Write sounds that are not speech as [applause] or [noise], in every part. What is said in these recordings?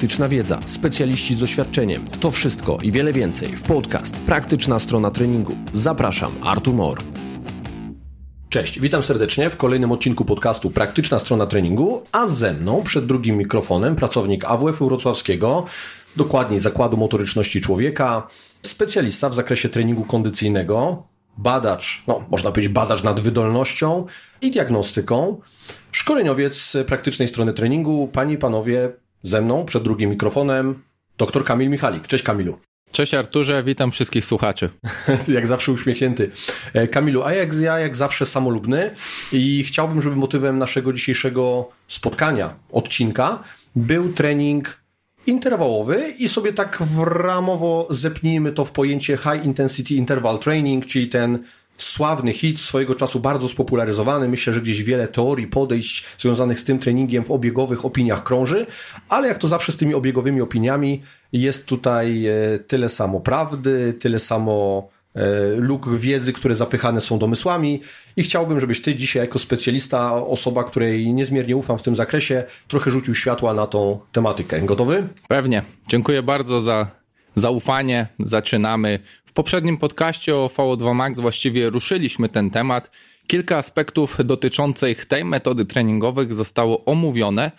praktyczna wiedza, specjaliści z doświadczeniem. To wszystko i wiele więcej w podcast Praktyczna strona treningu. Zapraszam, Artur Mor. Cześć, witam serdecznie w kolejnym odcinku podcastu Praktyczna strona treningu, a ze mną przed drugim mikrofonem pracownik AWF Wrocławskiego, dokładniej Zakładu Motoryczności Człowieka, specjalista w zakresie treningu kondycyjnego, badacz, no można powiedzieć badacz nad wydolnością i diagnostyką, szkoleniowiec praktycznej strony treningu, panie i panowie, ze mną przed drugim mikrofonem, dr Kamil Michalik. Cześć Kamilu. Cześć Arturze, witam wszystkich słuchaczy. [laughs] jak zawsze uśmiechnięty. E, Kamilu, a jak ja, jak zawsze samolubny i chciałbym, żeby motywem naszego dzisiejszego spotkania, odcinka, był trening interwałowy i sobie tak w ramowo zepnijmy to w pojęcie High Intensity Interval Training, czyli ten sławny hit, swojego czasu bardzo spopularyzowany. Myślę, że gdzieś wiele teorii, podejść związanych z tym treningiem w obiegowych opiniach krąży, ale jak to zawsze z tymi obiegowymi opiniami, jest tutaj e, tyle samo prawdy, tyle samo e, luk wiedzy, które zapychane są domysłami i chciałbym, żebyś ty dzisiaj jako specjalista, osoba, której niezmiernie ufam w tym zakresie, trochę rzucił światła na tą tematykę. Gotowy? Pewnie. Dziękuję bardzo za zaufanie. Zaczynamy. W poprzednim podcaście o VO2 Max właściwie ruszyliśmy ten temat. Kilka aspektów dotyczących tej metody treningowych zostało omówione.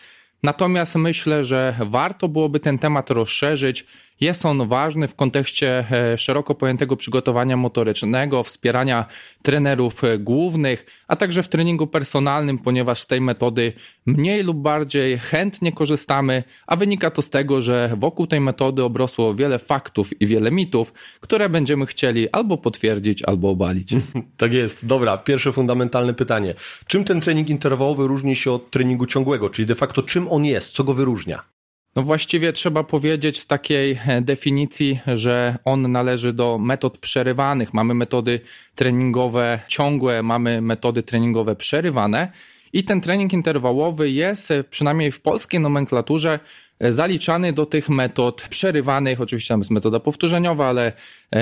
Natomiast myślę, że warto byłoby ten temat rozszerzyć jest on ważny w kontekście e, szeroko pojętego przygotowania motorycznego, wspierania trenerów e, głównych, a także w treningu personalnym, ponieważ z tej metody mniej lub bardziej chętnie korzystamy, a wynika to z tego, że wokół tej metody obrosło wiele faktów i wiele mitów, które będziemy chcieli albo potwierdzić, albo obalić. [laughs] Tak jest. Dobra, pierwsze fundamentalne pytanie. Czym ten trening interwałowy różni się od treningu ciągłego, czyli de facto czym on jest, co go wyróżnia? No właściwie trzeba powiedzieć z takiej e, definicji, że on należy do metod przerywanych. Mamy metody treningowe ciągłe, mamy metody treningowe przerywane. I ten trening interwałowy jest, e, przynajmniej w polskiej nomenklaturze, e, zaliczany do tych metod przerywanych. Oczywiście tam jest metoda powtórzeniowa, ale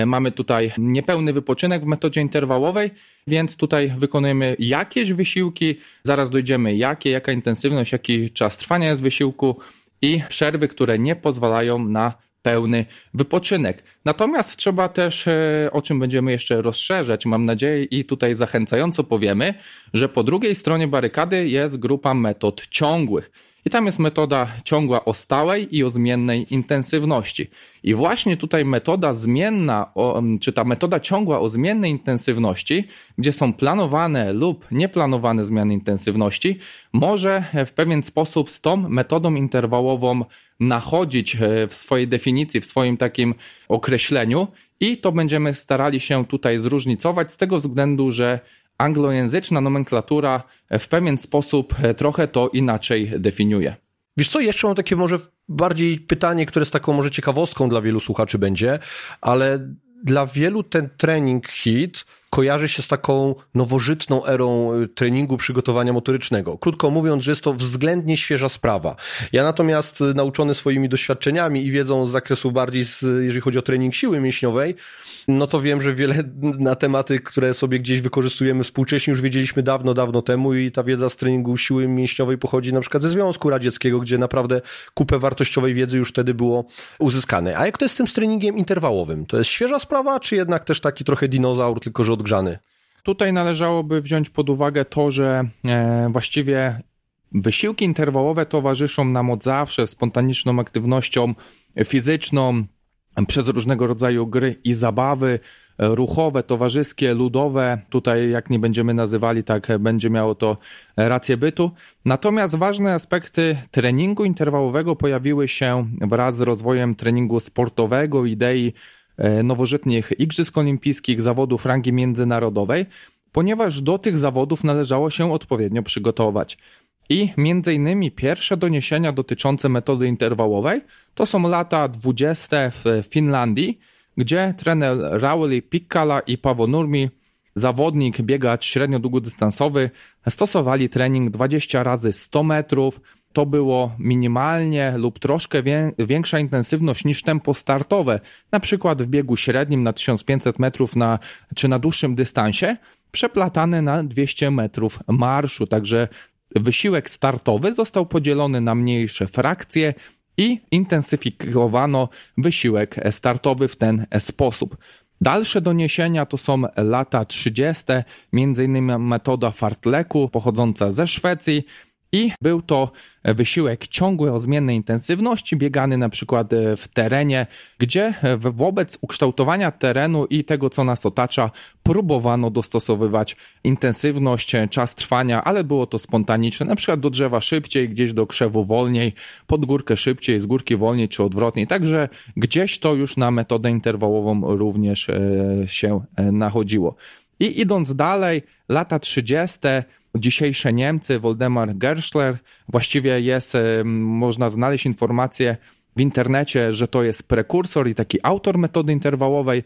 mamy tutaj niepełny wypoczynek w metodzie interwałowej, więc tutaj wykonujemy jakieś wysiłki. Zaraz dojdziemy, jakie, jaka intensywność, jaki czas trwania jest wysiłku i przerwy, które nie pozwalają na pełny wypoczynek. Natomiast trzeba też, e, o czym będziemy jeszcze rozszerzać, mam nadzieję, i tutaj zachęcająco powiemy, że po drugiej stronie barykady jest grupa metod ciągłych. I tam jest metoda ciągła o stałej i o zmiennej intensywności. I właśnie tutaj metoda zmienna, czy ta metoda ciągła o zmiennej intensywności, gdzie są planowane lub nieplanowane zmiany intensywności, może w pewien sposób z tą metodą interwałową nachodzić e, w swojej definicji, w swoim takim określeniu. I to będziemy starali się tutaj zróżnicować z tego względu, że anglojęzyczna nomenklatura w pewien sposób e, trochę to inaczej definiuje. Wiesz co, jeszcze mam takie może bardziej pytanie, które z taką może ciekawostką dla wielu słuchaczy będzie, ale dla wielu ten trening hit kojarzy się z taką nowożytną erą y, treningu przygotowania motorycznego. Krótko mówiąc, że jest to względnie świeża sprawa. Ja natomiast y, nauczony swoimi doświadczeniami i wiedzą z zakresu bardziej, z, jeżeli chodzi o trening siły mięśniowej, no to wiem, że wiele [laughs] na tematy, które sobie gdzieś wykorzystujemy współcześnie już wiedzieliśmy dawno, dawno temu i ta wiedza z treningu siły mięśniowej pochodzi na przykład ze Związku Radzieckiego, gdzie naprawdę kupę wartościowej wiedzy już wtedy było uzyskane. A jak to jest z tym treningiem interwałowym? To jest świeża sprawa, czy jednak też taki trochę dinozaur, tylko że odgrzany? Tutaj należałoby wziąć pod uwagę to, że e, właściwie wysiłki interwałowe towarzyszą nam od zawsze spontaniczną aktywnością fizyczną, przez różnego rodzaju gry i zabawy e, ruchowe, towarzyskie, ludowe. Tutaj, jak nie będziemy nazywali, tak będzie miało to rację bytu. Natomiast ważne aspekty treningu interwałowego pojawiły się wraz z rozwojem treningu sportowego, idei nowożytnych Igrzysk Olimpijskich, zawodów rangi międzynarodowej, ponieważ do tych zawodów należało się odpowiednio przygotować. I między innymi pierwsze doniesienia dotyczące metody interwałowej to są lata 20 w Finlandii, gdzie trener Rauli Pikkala i Paavo Nurmi, zawodnik biegacz średnio długodystansowy, stosowali trening 20 razy 100 metrów. To było minimalnie lub troszkę większa intensywność niż tempo startowe, na przykład w biegu średnim na 1500 metrów na, czy na dłuższym dystansie, przeplatane na 200 metrów marszu. Także wysiłek startowy został podzielony na mniejsze frakcje i intensyfikowano wysiłek startowy w ten sposób. Dalsze doniesienia to są lata 30., między innymi metoda fartleku pochodząca ze Szwecji, i był to wysiłek ciągły o zmiennej intensywności, biegany na przykład w terenie, gdzie wobec ukształtowania terenu i tego, co nas otacza, próbowano dostosowywać intensywność, czas trwania, ale było to spontaniczne, na przykład do drzewa szybciej, gdzieś do krzewu wolniej, pod górkę szybciej, z górki wolniej czy odwrotniej. Także gdzieś to już na metodę interwałową również e, się e, nachodziło. I idąc dalej, lata 30 dzisiejsze Niemcy, Woldemar Gerschler, właściwie jest, można znaleźć informacje w internecie, że to jest prekursor i taki autor metody interwałowej.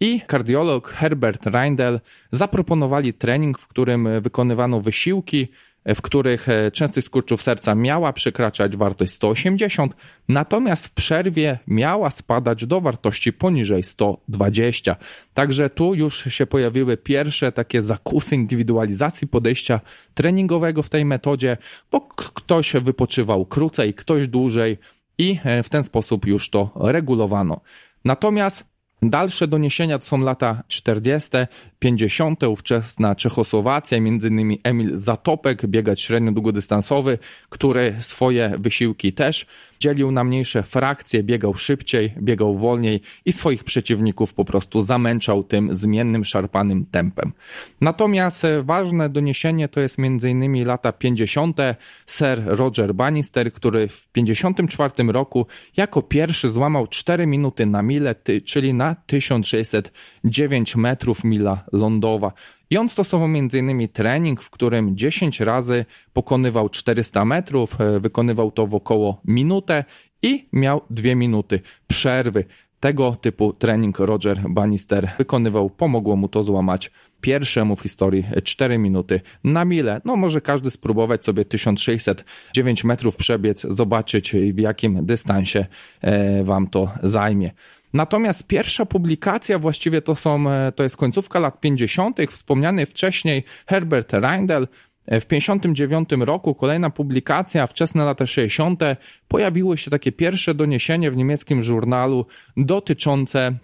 I kardiolog Herbert Reindel zaproponowali trening, w którym wykonywano wysiłki w których e, częstość skurczów serca miała przekraczać wartość 180, natomiast w przerwie miała spadać do wartości poniżej 120. Także tu już się pojawiły pierwsze takie zakusy indywidualizacji podejścia treningowego w tej metodzie, bo ktoś wypoczywał krócej, ktoś dłużej i e, w ten sposób już to regulowano. Natomiast Dalsze doniesienia to są lata 40., 50., ówczesna Czechosłowacja, m.in. Emil Zatopek, biegacz średnio długodystansowy, który swoje wysiłki też dzielił na mniejsze frakcje, biegał szybciej, biegał wolniej i swoich przeciwników po prostu zamęczał tym zmiennym, szarpanym tempem. Natomiast e, ważne doniesienie to jest m.in. lata 50. Sir Roger Bannister, który w 54 roku jako pierwszy złamał 4 minuty na milę, czyli na 1609 metrów mila lądowa. I on stosował m.in. trening, w którym 10 razy pokonywał 400 metrów, e, wykonywał to w około minutę i miał 2 minuty przerwy. Tego typu trening Roger Bannister wykonywał, pomogło mu to złamać pierwszemu w historii 4 minuty na mile. No może każdy spróbować sobie 1609 metrów przebiec, zobaczyć w jakim dystansie e, wam to zajmie. Natomiast pierwsza publikacja właściwie to są, e, to jest końcówka lat 50., wspomniany wcześniej Herbert Reindel. E, w 59 roku kolejna publikacja, wczesne lata 60. pojawiły się takie pierwsze doniesienie w niemieckim żurnalu dotyczące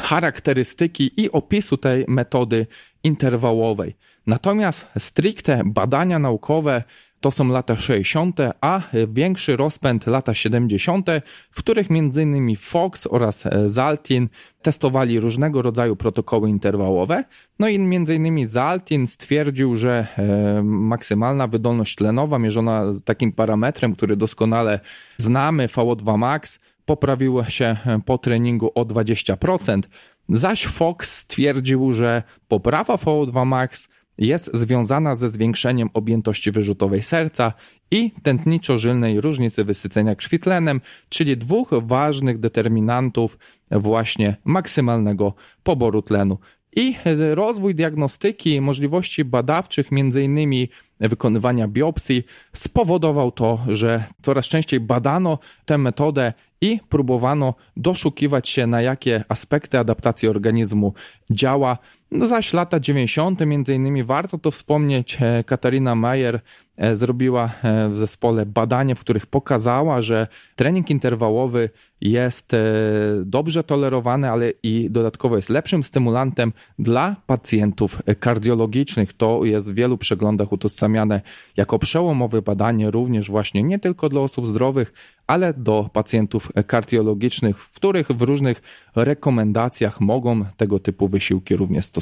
charakterystyki i opisu tej metody interwałowej. Natomiast stricte badania naukowe to są lata 60., a większy rozpęd lata 70., w których m.in. Fox oraz Zaltin testowali różnego rodzaju protokoły interwałowe. No i m.in. Zaltin stwierdził, że e, maksymalna wydolność tlenowa mierzona takim parametrem, który doskonale znamy, VO2 max, poprawiła się po treningu o 20%, zaś Fox stwierdził, że poprawa VO2 max jest związana ze zwiększeniem objętości wyrzutowej serca i tętniczo-żylnej różnicy wysycenia krwi tlenem, czyli dwóch ważnych determinantów właśnie maksymalnego poboru tlenu. I rozwój diagnostyki, możliwości badawczych, między innymi wykonywania biopsji, spowodował to, że coraz częściej badano tę metodę i próbowano doszukiwać się, na jakie aspekty adaptacji organizmu działa. No zaś lata 90. między innymi warto to wspomnieć, e, Katarina Mayer e, zrobiła e, w zespole badanie, w których pokazała, że trening interwałowy jest dobrze tolerowany, ale i dodatkowo jest lepszym stymulantem dla pacjentów kardiologicznych. To jest w wielu przeglądach utożsamiane jako przełomowe badanie, również właśnie nie tylko dla osób zdrowych, ale do pacjentów kardiologicznych, w których w różnych rekomendacjach mogą tego typu wysiłki również stosować.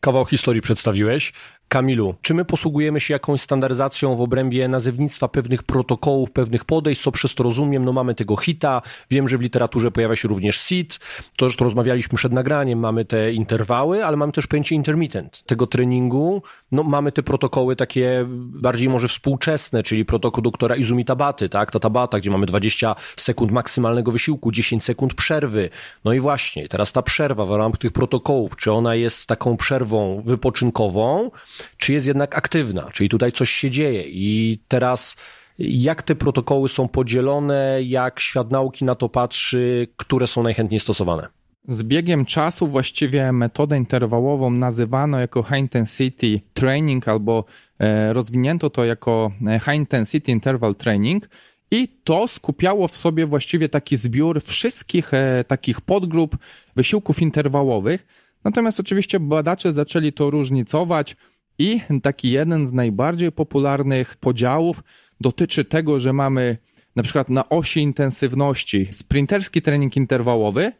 Kawał historii przedstawiłeś. Kamilu, czy my posługujemy się jakąś standaryzacją w obrębie nazewnictwa pewnych protokołów, pewnych podejść, co przez to rozumiem? No mamy tego HITA, wiem, że w literaturze pojawia się również SIT, to to rozmawialiśmy przed nagraniem, mamy te interwały, ale mamy też pojęcie intermittent tego treningu. No mamy te protokoły takie bardziej może współczesne, czyli protokół doktora Izumi Tabaty, tak, ta Tabata, gdzie mamy 20 sekund maksymalnego wysiłku, 10 sekund przerwy. No i właśnie, teraz ta przerwa w ramach tych protokołów, czy ona jest taką przerwą wypoczynkową, czy jest jednak aktywna, czyli tutaj coś się dzieje i teraz jak te protokoły są podzielone, jak świat nauki na to patrzy, które są najchętniej stosowane? Z biegiem czasu właściwie metodę interwałową nazywano jako High Intensity Training albo e, rozwinięto to jako e, High Intensity Interval Training i to skupiało w sobie właściwie taki zbiór wszystkich e, takich podgrup wysiłków interwałowych. Natomiast oczywiście badacze zaczęli to różnicować i taki jeden z najbardziej popularnych podziałów dotyczy tego, że mamy na przykład na osi intensywności sprinterski trening interwałowy,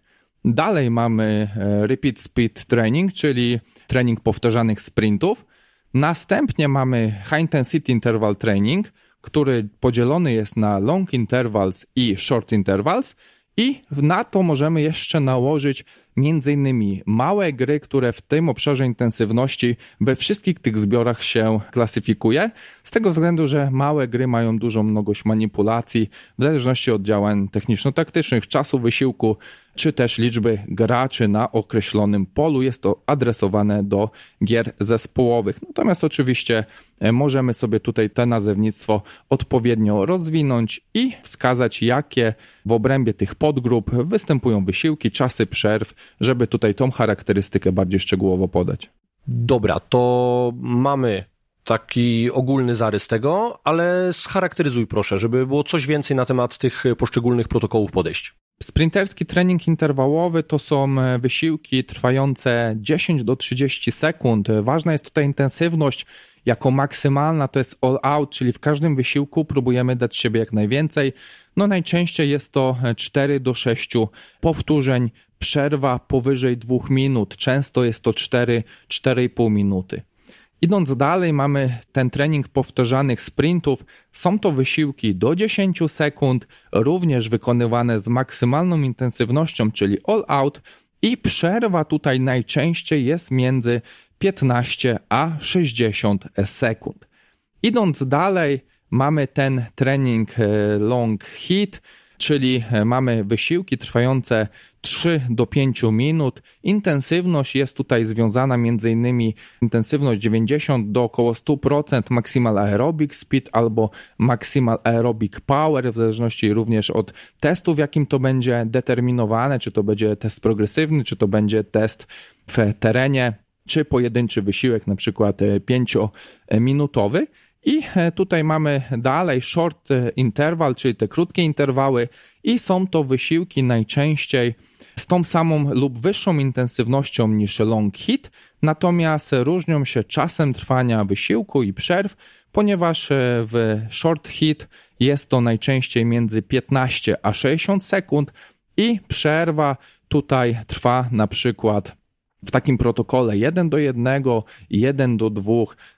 dalej mamy e, repeat speed training, czyli trening powtarzanych sprintów, następnie mamy high intensity interval training, który podzielony jest na long intervals i short intervals i na to możemy jeszcze nałożyć między innymi małe gry, które w tym obszarze intensywności we wszystkich tych zbiorach się klasyfikuje, z tego względu, że małe gry mają dużą mnogość manipulacji w zależności od działań techniczno-taktycznych, czasu wysiłku, czy też liczby graczy na określonym polu. Jest to adresowane do gier zespołowych. Natomiast oczywiście e, możemy sobie tutaj to nazewnictwo odpowiednio rozwinąć i wskazać, jakie w obrębie tych podgrup występują wysiłki, czasy przerw, żeby tutaj tą charakterystykę bardziej szczegółowo podać. Dobra, to mamy taki ogólny zarys tego, ale scharakteryzuj proszę, żeby było coś więcej na temat tych poszczególnych protokołów podejść. Sprinterski trening interwałowy to są e, wysiłki trwające 10 do 30 sekund. Ważna jest tutaj intensywność jako maksymalna, to jest all out, czyli w każdym wysiłku próbujemy dać siebie jak najwięcej. No najczęściej jest to 4 do 6 powtórzeń, przerwa powyżej 2 minut, często jest to 4-4,5 minuty. Idąc dalej, mamy ten trening powtarzanych sprintów. Są to wysiłki do 10 sekund, również wykonywane z maksymalną intensywnością, czyli all out, i przerwa tutaj najczęściej jest między 15 a 60 sekund. Idąc dalej, mamy ten trening e, long hit, czyli e, mamy wysiłki trwające 3 do 5 minut. Intensywność jest tutaj związana między innymi intensywność 90 do około 100% maximal aerobic speed albo maximal aerobic power, w zależności również od testu, w jakim to będzie determinowane, czy to będzie test progresywny, czy to będzie test w terenie, czy pojedynczy wysiłek, na przykład 5-minutowy. I e, tutaj mamy dalej short interval, czyli te krótkie interwały, i są to wysiłki najczęściej z tą samą lub wyższą intensywnością niż long hit, natomiast różnią się czasem trwania wysiłku i przerw, ponieważ e, w short hit jest to najczęściej między 15 a 60 sekund i przerwa tutaj trwa na przykład w takim protokole 1 do 1, 1 do 2,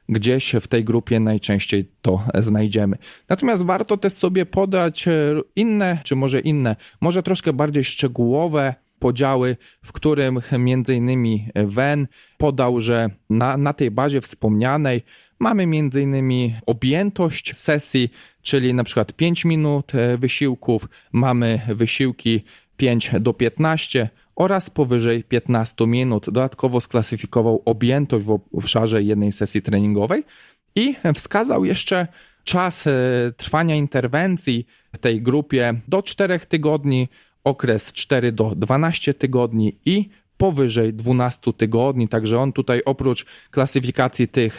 gdzieś w tej grupie najczęściej to znajdziemy. Natomiast warto też sobie podać e, inne, czy może inne, może troszkę bardziej szczegółowe podziały, w którym między innymi Wen podał, że na, na tej bazie wspomnianej mamy między innymi objętość sesji, czyli na przykład 5 minut e, wysiłków, mamy wysiłki 5 do 15 oraz powyżej 15 minut. Dodatkowo sklasyfikował objętość w obszarze jednej sesji treningowej i wskazał jeszcze czas e, trwania interwencji w tej grupie do 4 tygodni, okres 4 do 12 tygodni i powyżej 12 tygodni, także on tutaj oprócz klasyfikacji tych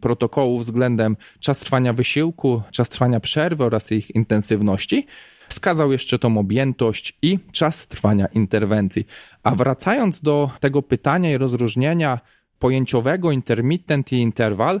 protokołów względem czas trwania wysiłku, czas trwania przerwy oraz ich intensywności, wskazał jeszcze tą objętość i czas trwania interwencji. A wracając do tego pytania i rozróżnienia pojęciowego intermittent i interval, E,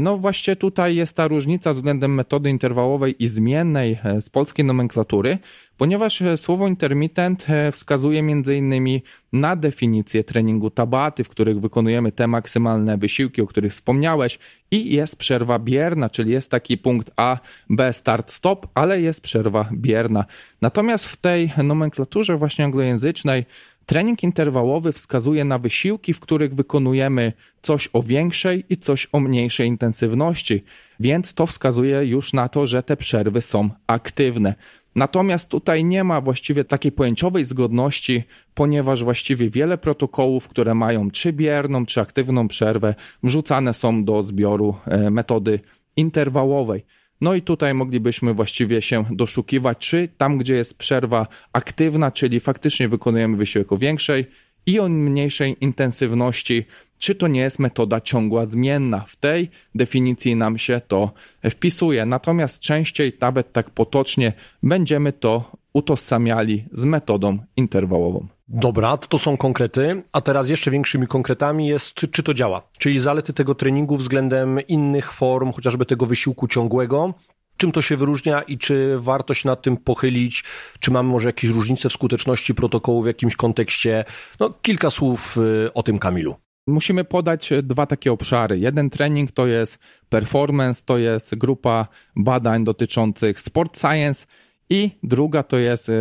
no właśnie tutaj jest ta różnica względem metody interwałowej i zmiennej e, z polskiej nomenklatury, ponieważ e, słowo intermittent wskazuje innymi na definicję treningu tabaty, w których wykonujemy te maksymalne wysiłki, o których wspomniałeś i jest przerwa bierna, czyli jest taki punkt A, B, start, stop, ale jest przerwa bierna. Natomiast w tej nomenklaturze właśnie anglojęzycznej Trening interwałowy wskazuje na wysiłki, w których wykonujemy coś o większej i coś o mniejszej intensywności, więc to wskazuje już na to, że te przerwy są aktywne. Natomiast tutaj nie ma właściwie takiej pojęciowej zgodności, ponieważ właściwie wiele protokołów, które mają czy bierną, czy aktywną przerwę, wrzucane są do zbioru e, metody interwałowej. No i tutaj moglibyśmy właściwie się doszukiwać, czy tam, gdzie jest przerwa aktywna, czyli faktycznie wykonujemy wysiłek o większej i o mniejszej intensywności, czy to nie jest metoda ciągła zmienna. W tej definicji nam się to wpisuje. Natomiast częściej, nawet tak potocznie, będziemy to utożsamiali z metodą interwałową. Dobra, to są konkrety, a teraz jeszcze większymi konkretami jest, czy to działa, czyli zalety tego treningu względem innych form, chociażby tego wysiłku ciągłego, czym to się wyróżnia i czy warto się nad tym pochylić, czy mamy może jakieś różnice w skuteczności protokołu w jakimś kontekście. No, kilka słów y, o tym, Kamilu. Musimy podać dwa takie obszary. Jeden trening to jest performance, to jest grupa badań dotyczących sport science i druga to jest e,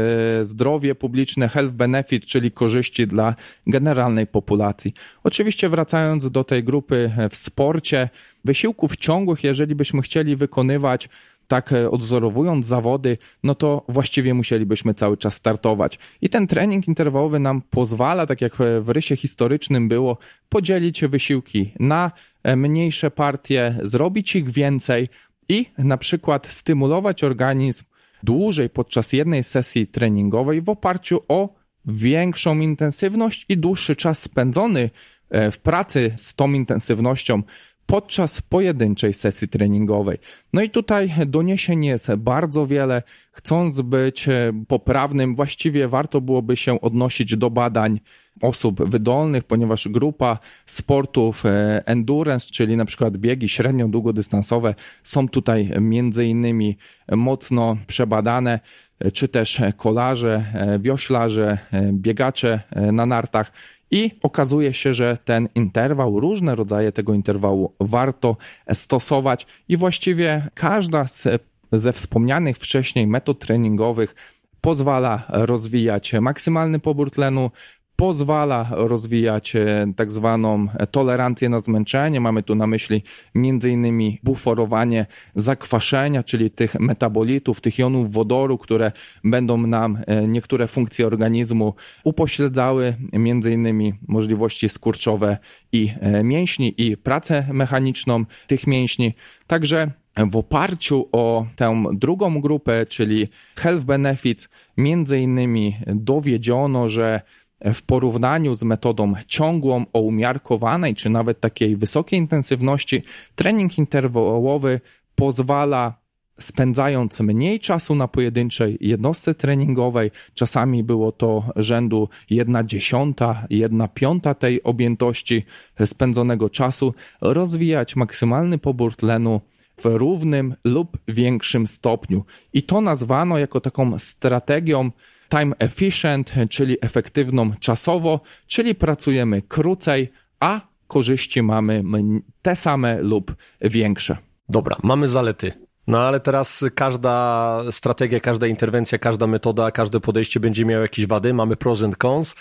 zdrowie publiczne, health benefit, czyli korzyści dla generalnej populacji. Oczywiście wracając do tej grupy w sporcie, wysiłków ciągłych, jeżeli byśmy chcieli wykonywać tak e, odwzorowując zawody, no to właściwie musielibyśmy cały czas startować. I ten trening interwałowy nam pozwala, tak jak w rysie historycznym było, podzielić wysiłki na e, mniejsze partie, zrobić ich więcej i na przykład stymulować organizm dłużej podczas jednej sesji treningowej w oparciu o większą intensywność i dłuższy czas spędzony e, w pracy z tą intensywnością podczas pojedynczej sesji treningowej. No i tutaj doniesień jest bardzo wiele. Chcąc być e, poprawnym, właściwie warto byłoby się odnosić do badań osób wydolnych, ponieważ grupa sportów e, endurance, czyli na przykład biegi średnio długodystansowe są tutaj między innymi mocno przebadane, e, czy też kolarze, wioślarze, biegacze na nartach i okazuje się, że ten interwał, różne rodzaje tego interwału warto stosować. I właściwie każda z, ze wspomnianych wcześniej metod treningowych pozwala rozwijać maksymalny pobór tlenu, pozwala rozwijać e, tak zwaną tolerancję na zmęczenie. Mamy tu na myśli innymi buforowanie zakwaszenia, czyli tych metabolitów, tych jonów wodoru, które będą nam e, niektóre funkcje organizmu upośledzały, innymi możliwości skurczowe i e, mięśni i pracę mechaniczną tych mięśni. Także w oparciu o tę drugą grupę, czyli health benefits, innymi dowiedziono, że w porównaniu z metodą ciągłą o umiarkowanej czy nawet takiej wysokiej intensywności, trening interwałowy pozwala spędzając mniej czasu na pojedynczej jednostce treningowej, czasami było to rzędu jedna dziesiąta, jedna piąta tej objętości spędzonego czasu, rozwijać maksymalny pobór tlenu w równym lub większym stopniu. I to nazwano jako taką strategią time efficient, czyli efektywną czasowo, czyli pracujemy krócej, a korzyści mamy te same lub większe. Dobra, mamy zalety. No ale teraz każda strategia, każda interwencja, każda metoda, każde podejście będzie miało jakieś wady. Mamy pros and cons.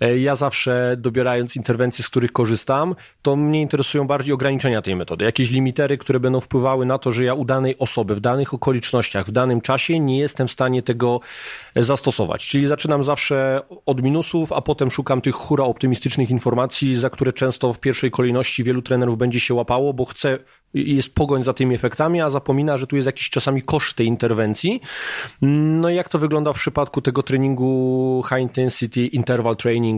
E, ja zawsze dobierając interwencje, z których korzystam, to mnie interesują bardziej ograniczenia tej metody. Jakieś limitery, które będą wpływały na to, że ja u danej osoby, w danych okolicznościach, w danym czasie nie jestem w stanie tego e, zastosować. Czyli zaczynam zawsze od minusów, a potem szukam tych hura optymistycznych informacji, za które często w pierwszej kolejności wielu trenerów będzie się łapało, bo chcę jest pogoń za tymi efektami, a zapomina, że tu jest jakiś czasami koszt tej interwencji. No i jak to wygląda w przypadku tego treningu high intensity interval training,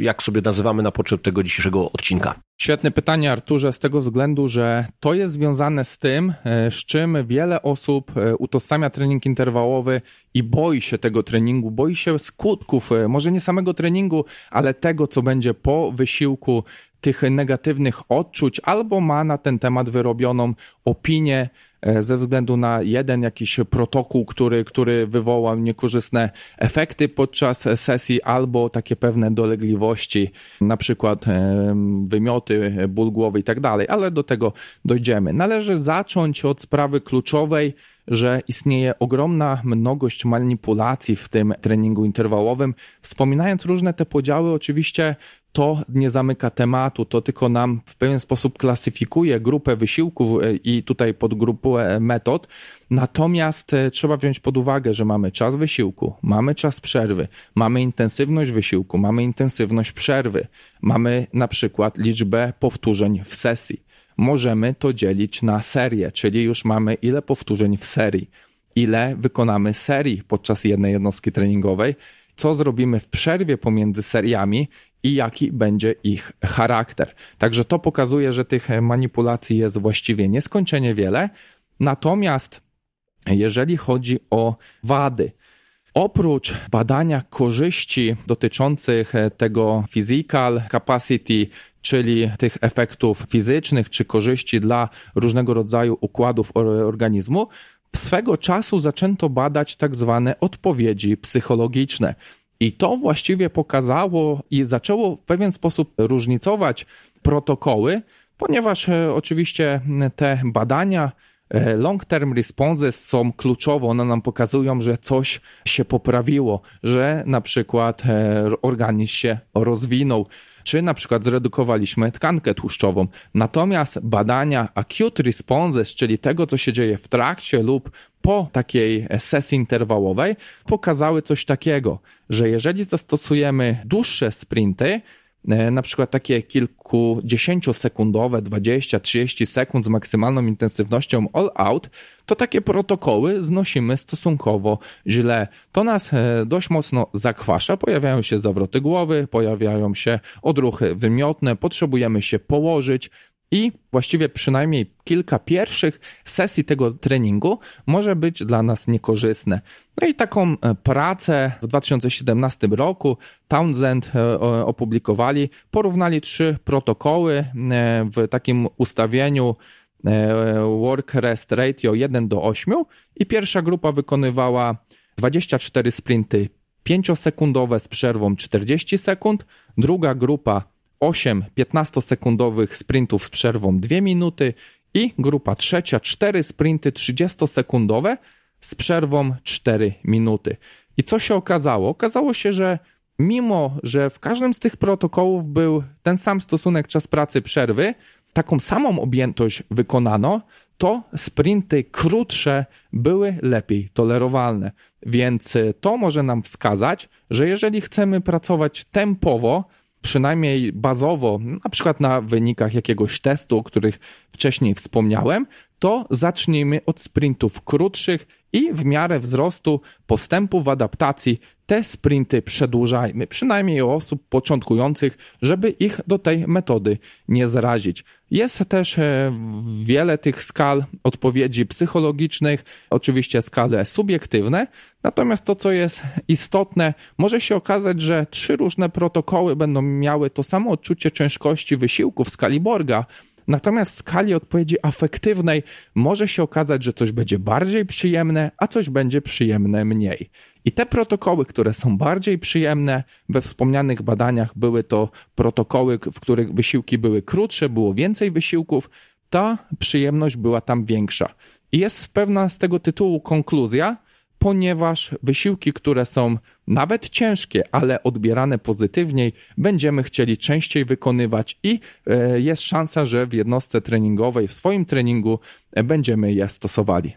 jak sobie nazywamy na potrzeb tego dzisiejszego odcinka? Świetne pytanie, Arturze, z tego względu, że to jest związane z tym, e, z czym wiele osób e, utożsamia trening interwałowy i boi się tego treningu, boi się skutków, może nie samego treningu, ale tego, co będzie po wysiłku, tych negatywnych odczuć, albo ma na ten temat wyrobioną opinię ze względu na jeden jakiś protokół, który, który wywołał niekorzystne efekty podczas sesji, albo takie pewne dolegliwości, na przykład e, wymioty, ból głowy i tak dalej, ale do tego dojdziemy. Należy zacząć od sprawy kluczowej, że istnieje ogromna mnogość manipulacji w tym treningu interwałowym. Wspominając różne te podziały, oczywiście to nie zamyka tematu, to tylko nam w pewien sposób klasyfikuje grupę wysiłków e, i tutaj podgrupę metod. Natomiast e, trzeba wziąć pod uwagę, że mamy czas wysiłku, mamy czas przerwy, mamy intensywność wysiłku, mamy intensywność przerwy, mamy na przykład liczbę powtórzeń w sesji. Możemy to dzielić na serię, czyli już mamy ile powtórzeń w serii, ile wykonamy serii podczas jednej jednostki treningowej co zrobimy w przerwie pomiędzy seriami i jaki będzie ich charakter. Także to pokazuje, że tych manipulacji jest właściwie nieskończenie wiele. Natomiast jeżeli chodzi o wady, Oprócz badania korzyści dotyczących tego physical capacity, czyli tych efektów fizycznych czy korzyści dla różnego rodzaju układów organizmu, swego czasu zaczęto badać tak zwane odpowiedzi psychologiczne. I to właściwie pokazało i zaczęło w pewien sposób różnicować protokoły, ponieważ e, oczywiście te badania e, long term responses są kluczowe. One nam pokazują, że coś się poprawiło, że na przykład e, organizm się rozwinął czy na przykład zredukowaliśmy tkankę tłuszczową. Natomiast badania acute responses, czyli tego, co się dzieje w trakcie lub po takiej sesji interwałowej, pokazały coś takiego, że jeżeli zastosujemy dłuższe sprinty, E, na przykład takie kilkudziesięciosekundowe, 20-30 sekund z maksymalną intensywnością all out, to takie protokoły znosimy stosunkowo źle. To nas e, dość mocno zakwasza, pojawiają się zawroty głowy, pojawiają się odruchy wymiotne, potrzebujemy się położyć, i właściwie przynajmniej kilka pierwszych sesji tego treningu może być dla nas niekorzystne. No i taką e, pracę w 2017 roku Townsend e, opublikowali, porównali trzy protokoły e, w takim ustawieniu work rest ratio 1 do 8 i pierwsza grupa wykonywała 24 sprinty 5-sekundowe z przerwą 40 sekund, druga grupa 8 15-sekundowych sprintów z przerwą 2 minuty i grupa trzecia 4 sprinty 30-sekundowe z przerwą 4 minuty. I co się okazało? Okazało się, że mimo, że w każdym z tych protokołów był ten sam stosunek czas pracy przerwy, taką samą objętość wykonano, to sprinty krótsze były lepiej tolerowalne. Więc to może nam wskazać, że jeżeli chcemy pracować tempowo, przynajmniej bazowo, na przykład na wynikach jakiegoś testu, o których wcześniej wspomniałem, to zacznijmy od sprintów krótszych i w miarę wzrostu postępu w adaptacji te sprinty przedłużajmy, przynajmniej u osób początkujących, żeby ich do tej metody nie zrazić. Jest też e, wiele tych skal odpowiedzi psychologicznych, oczywiście skale subiektywne, natomiast to, co jest istotne, może się okazać, że trzy różne protokoły będą miały to samo odczucie ciężkości wysiłku w skali Borga, Natomiast w skali odpowiedzi afektywnej może się okazać, że coś będzie bardziej przyjemne, a coś będzie przyjemne mniej. I te protokoły, które są bardziej przyjemne, we wspomnianych badaniach były to protokoły, w których wysiłki były krótsze, było więcej wysiłków, ta przyjemność była tam większa. I jest pewna z tego tytułu konkluzja, ponieważ wysiłki, które są nawet ciężkie, ale odbierane pozytywniej, będziemy chcieli częściej wykonywać i e, jest szansa, że w jednostce treningowej, w swoim treningu e, będziemy je stosowali.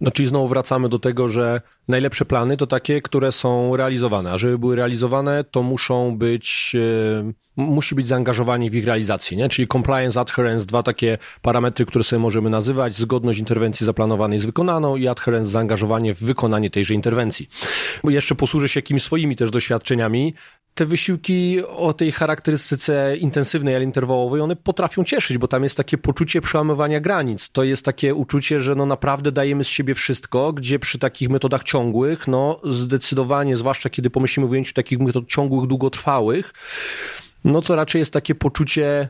No czyli znowu wracamy do tego, że najlepsze plany to takie, które są realizowane, a żeby były realizowane, to muszą być, e, musi być zaangażowanie w ich realizację, nie? Czyli compliance, adherence, dwa takie parametry, które sobie możemy nazywać, zgodność interwencji zaplanowanej z wykonaną i adherence, zaangażowanie w wykonanie tejże interwencji. Jeszcze posłużę się jakimiś swoimi też doświadczeniami te wysiłki o tej charakterystyce intensywnej, ale interwałowej, one potrafią cieszyć, bo tam jest takie poczucie przełamywania granic. To jest takie uczucie, że no naprawdę dajemy z siebie wszystko, gdzie przy takich metodach ciągłych, no zdecydowanie, zwłaszcza kiedy pomyślimy o ujęciu takich metod ciągłych, długotrwałych, no to raczej jest takie poczucie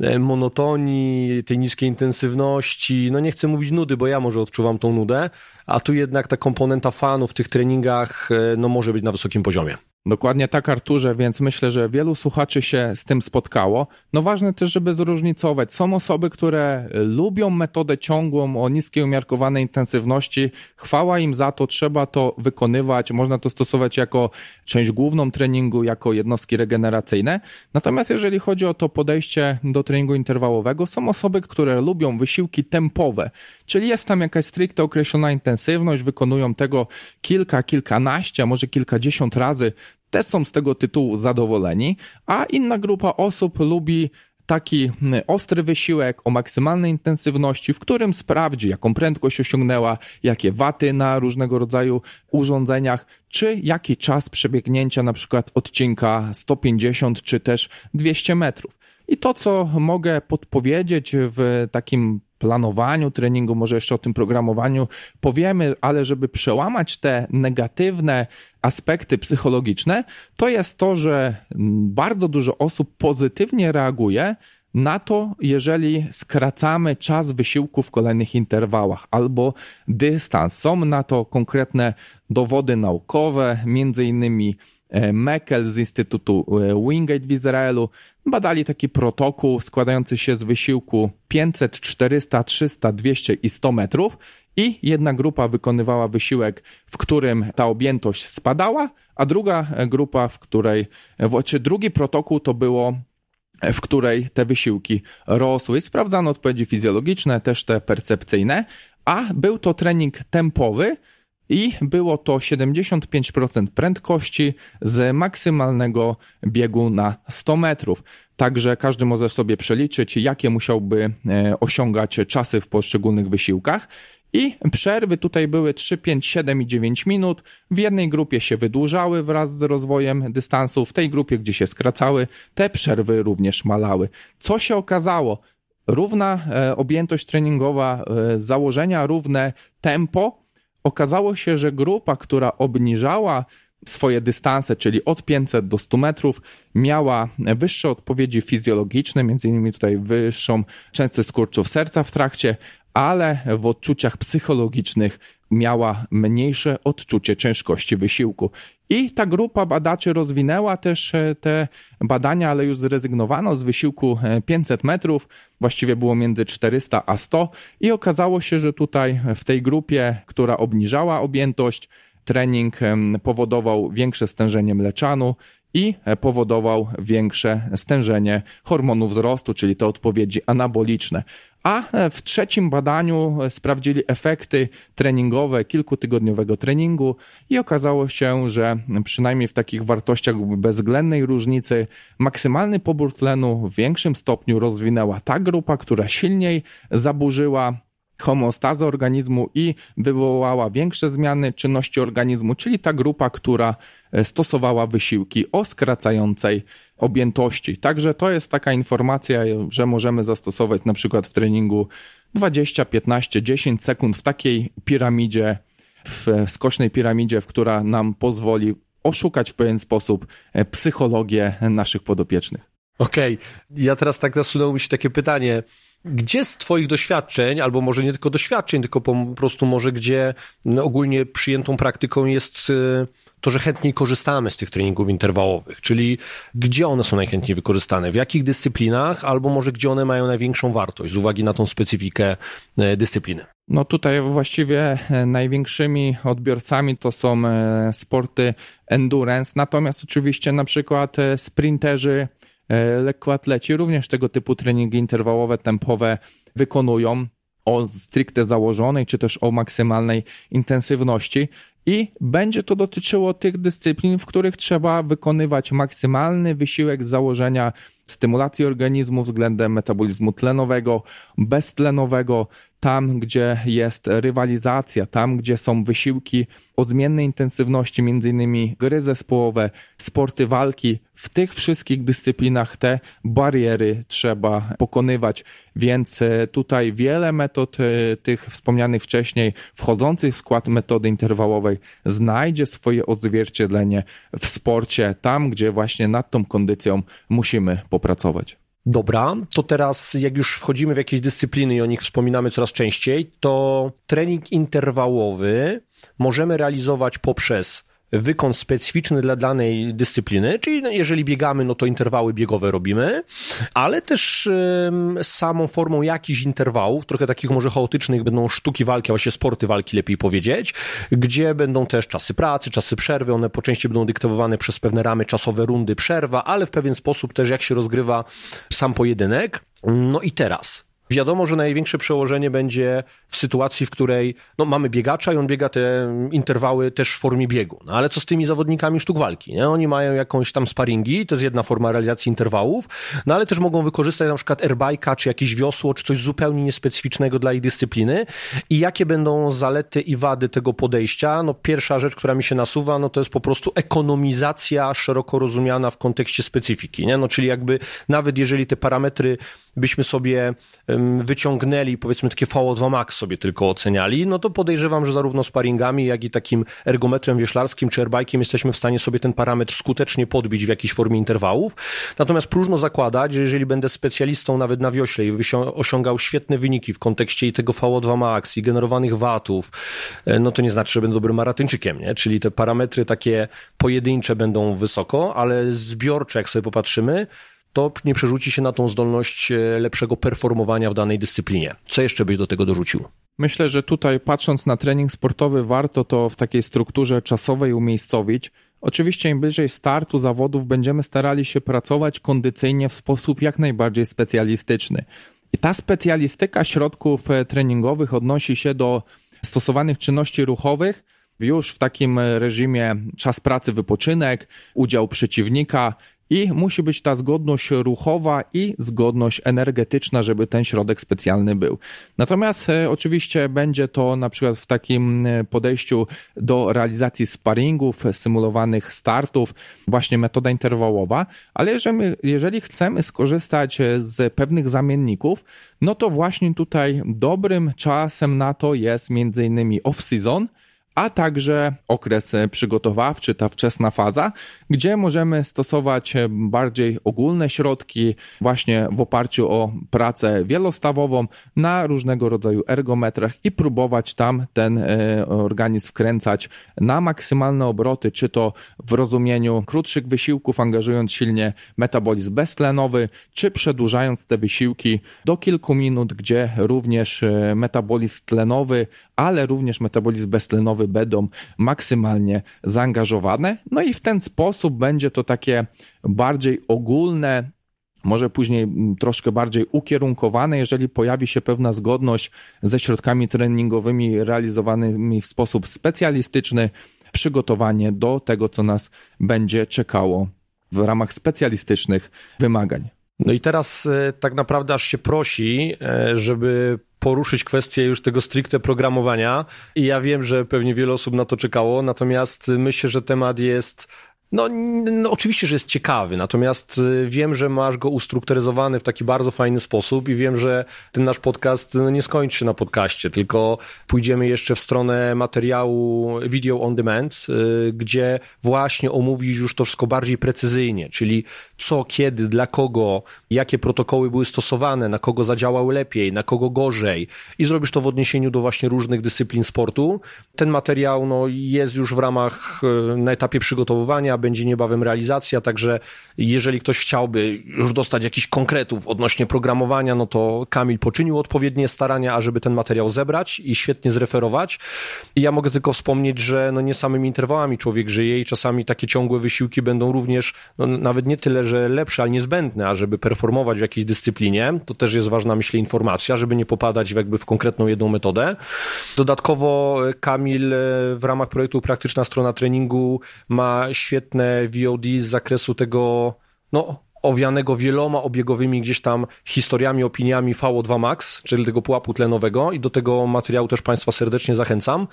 e, monotonii, tej niskiej intensywności, no nie chcę mówić nudy, bo ja może odczuwam tą nudę, a tu jednak ta komponenta fanu w tych treningach, e, no może być na wysokim poziomie. Dokładnie tak, Arturze, więc myślę, że wielu słuchaczy się z tym spotkało. No ważne też, żeby zróżnicować. Są osoby, które lubią metodę ciągłą o niskiej umiarkowanej intensywności. Chwała im za to, trzeba to wykonywać. Można to stosować jako część główną treningu, jako jednostki regeneracyjne. Natomiast jeżeli chodzi o to podejście do treningu interwałowego, są osoby, które lubią wysiłki tempowe, czyli jest tam jakaś stricte określona intensywność, wykonują tego kilka, kilkanaście, a może kilkadziesiąt razy też są z tego tytułu zadowoleni, a inna grupa osób lubi taki ostry wysiłek o maksymalnej intensywności, w którym sprawdzi, jaką prędkość osiągnęła, jakie waty na różnego rodzaju urządzeniach, czy jaki czas przebiegnięcia na przykład odcinka 150 czy też 200 metrów. I to, co mogę podpowiedzieć w takim planowaniu treningu, może jeszcze o tym programowaniu powiemy, ale żeby przełamać te negatywne aspekty psychologiczne, to jest to, że bardzo dużo osób pozytywnie reaguje na to, jeżeli skracamy czas wysiłku w kolejnych interwałach albo dystans. Są na to konkretne dowody naukowe, między innymi Mekel z Instytutu e, Wingate w Izraelu badali taki protokół składający się z wysiłku 500, 400, 300, 200 i 100 metrów i jedna grupa wykonywała wysiłek, w którym ta objętość spadała, a druga grupa, w której, czy drugi protokół to było w której te wysiłki rosły. Sprawdzano odpowiedzi fizjologiczne, też te percepcyjne, a był to trening tempowy, i było to 75% prędkości z maksymalnego biegu na 100 metrów. Także każdy może sobie przeliczyć, jakie musiałby e, osiągać czasy w poszczególnych wysiłkach. I przerwy tutaj były 3, 5, 7 i 9 minut. W jednej grupie się wydłużały wraz z rozwojem dystansu, w tej grupie, gdzie się skracały, te przerwy również malały. Co się okazało? Równa e, objętość treningowa, e, założenia równe tempo, okazało się, że grupa, która obniżała swoje dystanse, czyli od 500 do 100 metrów, miała wyższe odpowiedzi fizjologiczne, między innymi tutaj wyższą częstość skurczów serca w trakcie, ale w odczuciach psychologicznych miała mniejsze odczucie ciężkości wysiłku. I ta grupa badaczy rozwinęła też e, te badania, ale już zrezygnowano z wysiłku 500 e, metrów, właściwie było między 400 a 100 i okazało się, że tutaj w tej grupie, która obniżała objętość, trening powodował większe stężenie mleczanu i powodował większe stężenie hormonów wzrostu, czyli te odpowiedzi anaboliczne. A w trzecim badaniu sprawdzili efekty treningowe kilkutygodniowego treningu i okazało się, że przynajmniej w takich wartościach bezwzględnej różnicy maksymalny pobór tlenu w większym stopniu rozwinęła ta grupa, która silniej zaburzyła homostazę organizmu i wywołała większe zmiany czynności organizmu, czyli ta grupa, która e, stosowała wysiłki o skracającej objętości. Także to jest taka informacja, że możemy zastosować na przykład w treningu 20, 15, 10 sekund w takiej piramidzie, w skocznej piramidzie, w która nam pozwoli oszukać w pewien sposób e, psychologię naszych podopiecznych. Okej, okay. ja teraz tak nasunęło mi się takie pytanie. Gdzie z Twoich doświadczeń, albo może nie tylko doświadczeń, tylko po prostu może gdzie ogólnie przyjętą praktyką jest y, to, że chętniej korzystamy z tych treningów interwałowych, czyli gdzie one są najchętniej wykorzystane, w jakich dyscyplinach, albo może gdzie one mają największą wartość z uwagi na tą specyfikę y, dyscypliny? No tutaj właściwie e, największymi odbiorcami to są e, sporty endurance, natomiast oczywiście na przykład e, sprinterzy E, lekkoatleci również tego typu treningi interwałowe, tempowe wykonują o stricte założonej, czy też o maksymalnej intensywności. I będzie to dotyczyło tych dyscyplin, w których trzeba wykonywać maksymalny wysiłek założenia stymulacji organizmu względem metabolizmu tlenowego, beztlenowego, tam gdzie jest rywalizacja, tam gdzie są wysiłki o zmiennej intensywności, między innymi gry zespołowe, sporty walki, w tych wszystkich dyscyplinach te bariery trzeba pokonywać, więc e, tutaj wiele metod e, tych wspomnianych wcześniej, wchodzących w skład metody interwałowej, znajdzie swoje odzwierciedlenie w sporcie, tam gdzie właśnie nad tą kondycją musimy popracować. Dobra, to teraz jak już wchodzimy w jakieś dyscypliny i o nich wspominamy coraz częściej, to trening interwałowy możemy realizować poprzez wykon specyficzny dla danej dyscypliny, czyli no, jeżeli biegamy, no to interwały biegowe robimy, ale też samą formą jakichś interwałów, trochę takich może chaotycznych, będą sztuki walki, a właśnie sporty walki lepiej powiedzieć, gdzie będą też czasy pracy, czasy przerwy, one po części będą dyktowane przez pewne ramy czasowe, rundy, przerwa, ale w pewien sposób też jak się rozgrywa sam pojedynek. No i teraz Wiadomo, że największe przełożenie będzie w sytuacji, w której no, mamy biegacza i on biega te interwały też w formie biegu. No ale co z tymi zawodnikami sztuk walki? Nie? Oni mają jakąś tam sparingi, to jest jedna forma realizacji interwałów, no ale też mogą wykorzystać na przykład airbike'a, czy jakieś wiosło, czy coś zupełnie niespecyficznego dla ich dyscypliny. I jakie będą zalety i wady tego podejścia? No pierwsza rzecz, która mi się nasuwa, no to jest po prostu ekonomizacja szeroko rozumiana w kontekście specyfiki. Nie? No czyli jakby nawet jeżeli te parametry byśmy sobie wyciągnęli, powiedzmy takie VO2 max sobie tylko oceniali, no to podejrzewam, że zarówno sparingami, jak i takim ergometrem wieślarskim czy airbike'iem jesteśmy w stanie sobie ten parametr skutecznie podbić w jakiejś formie interwałów. Natomiast próżno zakładać, że jeżeli będę specjalistą nawet na wiośle i osiągał świetne wyniki w kontekście i tego VO2 max i generowanych watów, e, no to nie znaczy, że będę dobrym maratończykiem, nie? Czyli te parametry takie pojedyncze będą wysoko, ale zbiorcze, jak sobie popatrzymy, to nie przerzuci się na tą zdolność e, lepszego performowania w danej dyscyplinie. Co jeszcze byś do tego dorzucił? Myślę, że tutaj patrząc na trening sportowy, warto to w takiej strukturze czasowej umiejscowić. Oczywiście im bliżej startu zawodów będziemy starali się pracować kondycyjnie w sposób jak najbardziej specjalistyczny. I ta specjalistyka środków e, treningowych odnosi się do stosowanych czynności ruchowych już w takim reżimie czas pracy, wypoczynek, udział przeciwnika, i musi być ta zgodność ruchowa i zgodność energetyczna, żeby ten środek specjalny był. Natomiast e, oczywiście będzie to na przykład w takim e, podejściu do realizacji sparingów, symulowanych startów, właśnie metoda interwałowa, ale jeżeli, jeżeli chcemy skorzystać e, z pewnych zamienników, no to właśnie tutaj dobrym czasem na to jest między innymi off-season, a także okres przygotowawczy, ta wczesna faza, gdzie możemy stosować bardziej ogólne środki właśnie w oparciu o pracę wielostawową na różnego rodzaju ergometrach i próbować tam ten e, organizm wkręcać na maksymalne obroty, czy to w rozumieniu krótszych wysiłków, angażując silnie metabolizm beztlenowy, czy przedłużając te wysiłki do kilku minut, gdzie również e, metabolizm tlenowy, ale również metabolizm beztlenowy będą maksymalnie zaangażowane. No i w ten sposób będzie to takie bardziej ogólne, może później troszkę bardziej ukierunkowane, jeżeli pojawi się pewna zgodność ze środkami treningowymi realizowanymi w sposób specjalistyczny, przygotowanie do tego, co nas będzie czekało w ramach specjalistycznych wymagań. No i teraz e, tak naprawdę aż się prosi, e, żeby poruszyć kwestię już tego stricte programowania. I ja wiem, że pewnie wiele osób na to czekało, natomiast myślę, że temat jest no, no, oczywiście, że jest ciekawy, natomiast y, wiem, że masz go ustrukturyzowany w taki bardzo fajny sposób i wiem, że ten nasz podcast no, nie skończy się na podcaście, tylko pójdziemy jeszcze w stronę materiału video on demand, y, gdzie właśnie omówisz już to wszystko bardziej precyzyjnie, czyli co, kiedy, dla kogo, jakie protokoły były stosowane, na kogo zadziałały lepiej, na kogo gorzej i zrobisz to w odniesieniu do właśnie różnych dyscyplin sportu. Ten materiał no, jest już w ramach, y, na etapie przygotowywania, będzie niebawem realizacja, także jeżeli ktoś chciałby już dostać jakichś konkretów odnośnie programowania, no to Kamil poczynił odpowiednie starania, ażeby ten materiał zebrać i świetnie zreferować. I ja mogę tylko wspomnieć, że no nie samymi interwałami człowiek żyje i czasami takie ciągłe wysiłki będą również, no nawet nie tyle, że lepsze, ale niezbędne, ażeby performować w jakiejś dyscyplinie. To też jest ważna, myślę, informacja, żeby nie popadać jakby w konkretną jedną metodę. Dodatkowo Kamil w ramach projektu Praktyczna Strona Treningu ma świetne świetne VOD z zakresu tego, no, owianego wieloma obiegowymi gdzieś tam historiami, opiniami VO2 Max, czyli tego pułapu tlenowego i do tego materiału też Państwa serdecznie zachęcam.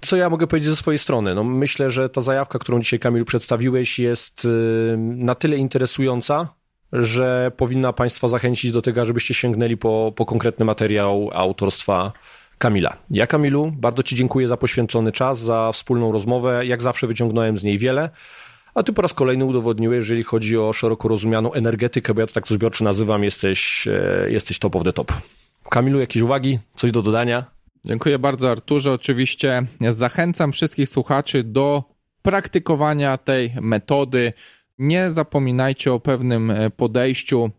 Co ja mogę powiedzieć ze swojej strony? No myślę, że ta zajawka, którą dzisiaj Kamilu przedstawiłeś jest y, na tyle interesująca, że powinna Państwa zachęcić do tego, żebyście sięgnęli po, po konkretny materiał autorstwa Kamila. Ja, Kamilu, bardzo Ci dziękuję za poświęcony czas, za wspólną rozmowę. Jak zawsze wyciągnąłem z niej wiele. A ty po raz kolejny udowodniłeś, jeżeli chodzi o szeroko rozumianą energetykę, bo ja to tak zbiorczo nazywam, jesteś, e, jesteś top of the top. Kamilu, jakieś uwagi? Coś do dodania? Dziękuję bardzo, Arturze. Oczywiście zachęcam wszystkich słuchaczy do praktykowania tej metody. Nie zapominajcie o pewnym podejściu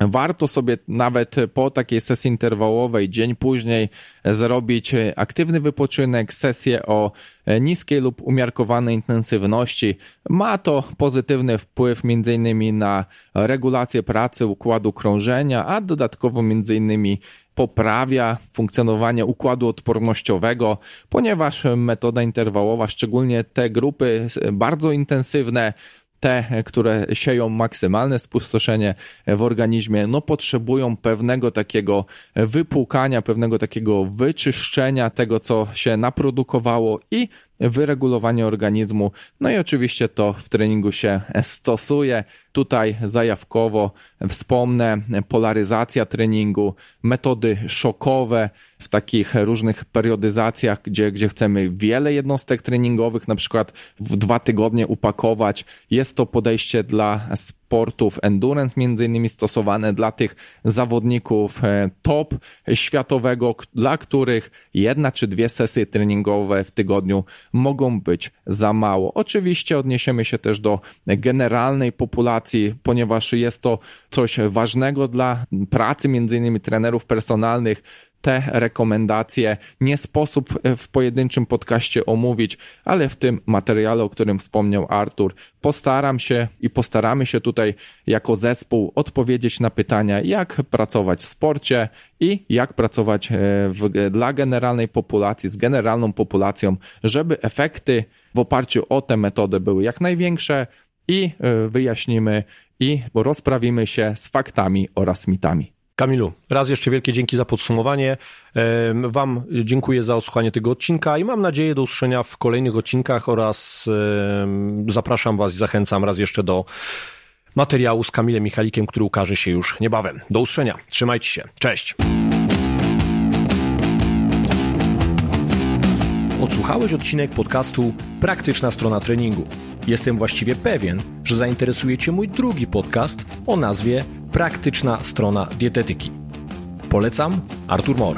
Warto sobie nawet po takiej sesji interwałowej, dzień później, zrobić aktywny wypoczynek, sesję o niskiej lub umiarkowanej intensywności. Ma to pozytywny wpływ m.in. na regulację pracy układu krążenia, a dodatkowo m.in poprawia funkcjonowanie układu odpornościowego, ponieważ metoda interwałowa, szczególnie te grupy bardzo intensywne, te, które sieją maksymalne spustoszenie w organizmie, no potrzebują pewnego takiego wypłukania, pewnego takiego wyczyszczenia tego, co się naprodukowało i wyregulowanie organizmu. No i oczywiście to w treningu się stosuje. Tutaj zajawkowo wspomnę polaryzacja treningu, metody szokowe w takich różnych periodyzacjach, gdzie, gdzie chcemy wiele jednostek treningowych, na przykład w dwa tygodnie upakować. Jest to podejście dla sportów endurance, między innymi stosowane dla tych zawodników e, top światowego, dla których jedna czy dwie sesje treningowe w tygodniu mogą być za mało. Oczywiście odniesiemy się też do generalnej populacji, ponieważ jest to coś ważnego dla pracy między innymi trenerów personalnych, te rekomendacje nie sposób w pojedynczym podcaście omówić, ale w tym materiale, o którym wspomniał Artur, postaram się i postaramy się tutaj jako zespół odpowiedzieć na pytania, jak pracować w sporcie i jak pracować e, w, dla generalnej populacji, z generalną populacją, żeby efekty w oparciu o tę metodę były jak największe i e, wyjaśnimy i rozprawimy się z faktami oraz mitami. Kamilu, raz jeszcze wielkie dzięki za podsumowanie. Wam dziękuję za odsłuchanie tego odcinka i mam nadzieję do usłyszenia w kolejnych odcinkach oraz zapraszam Was i zachęcam raz jeszcze do materiału z Kamilem Michalikiem, który ukaże się już niebawem. Do usłyszenia. Trzymajcie się. Cześć. Odsłuchałeś odcinek podcastu Praktyczna strona treningu. Jestem właściwie pewien, że zainteresuje Cię mój drugi podcast o nazwie Praktyczna strona dietetyki. Polecam Artur Mor.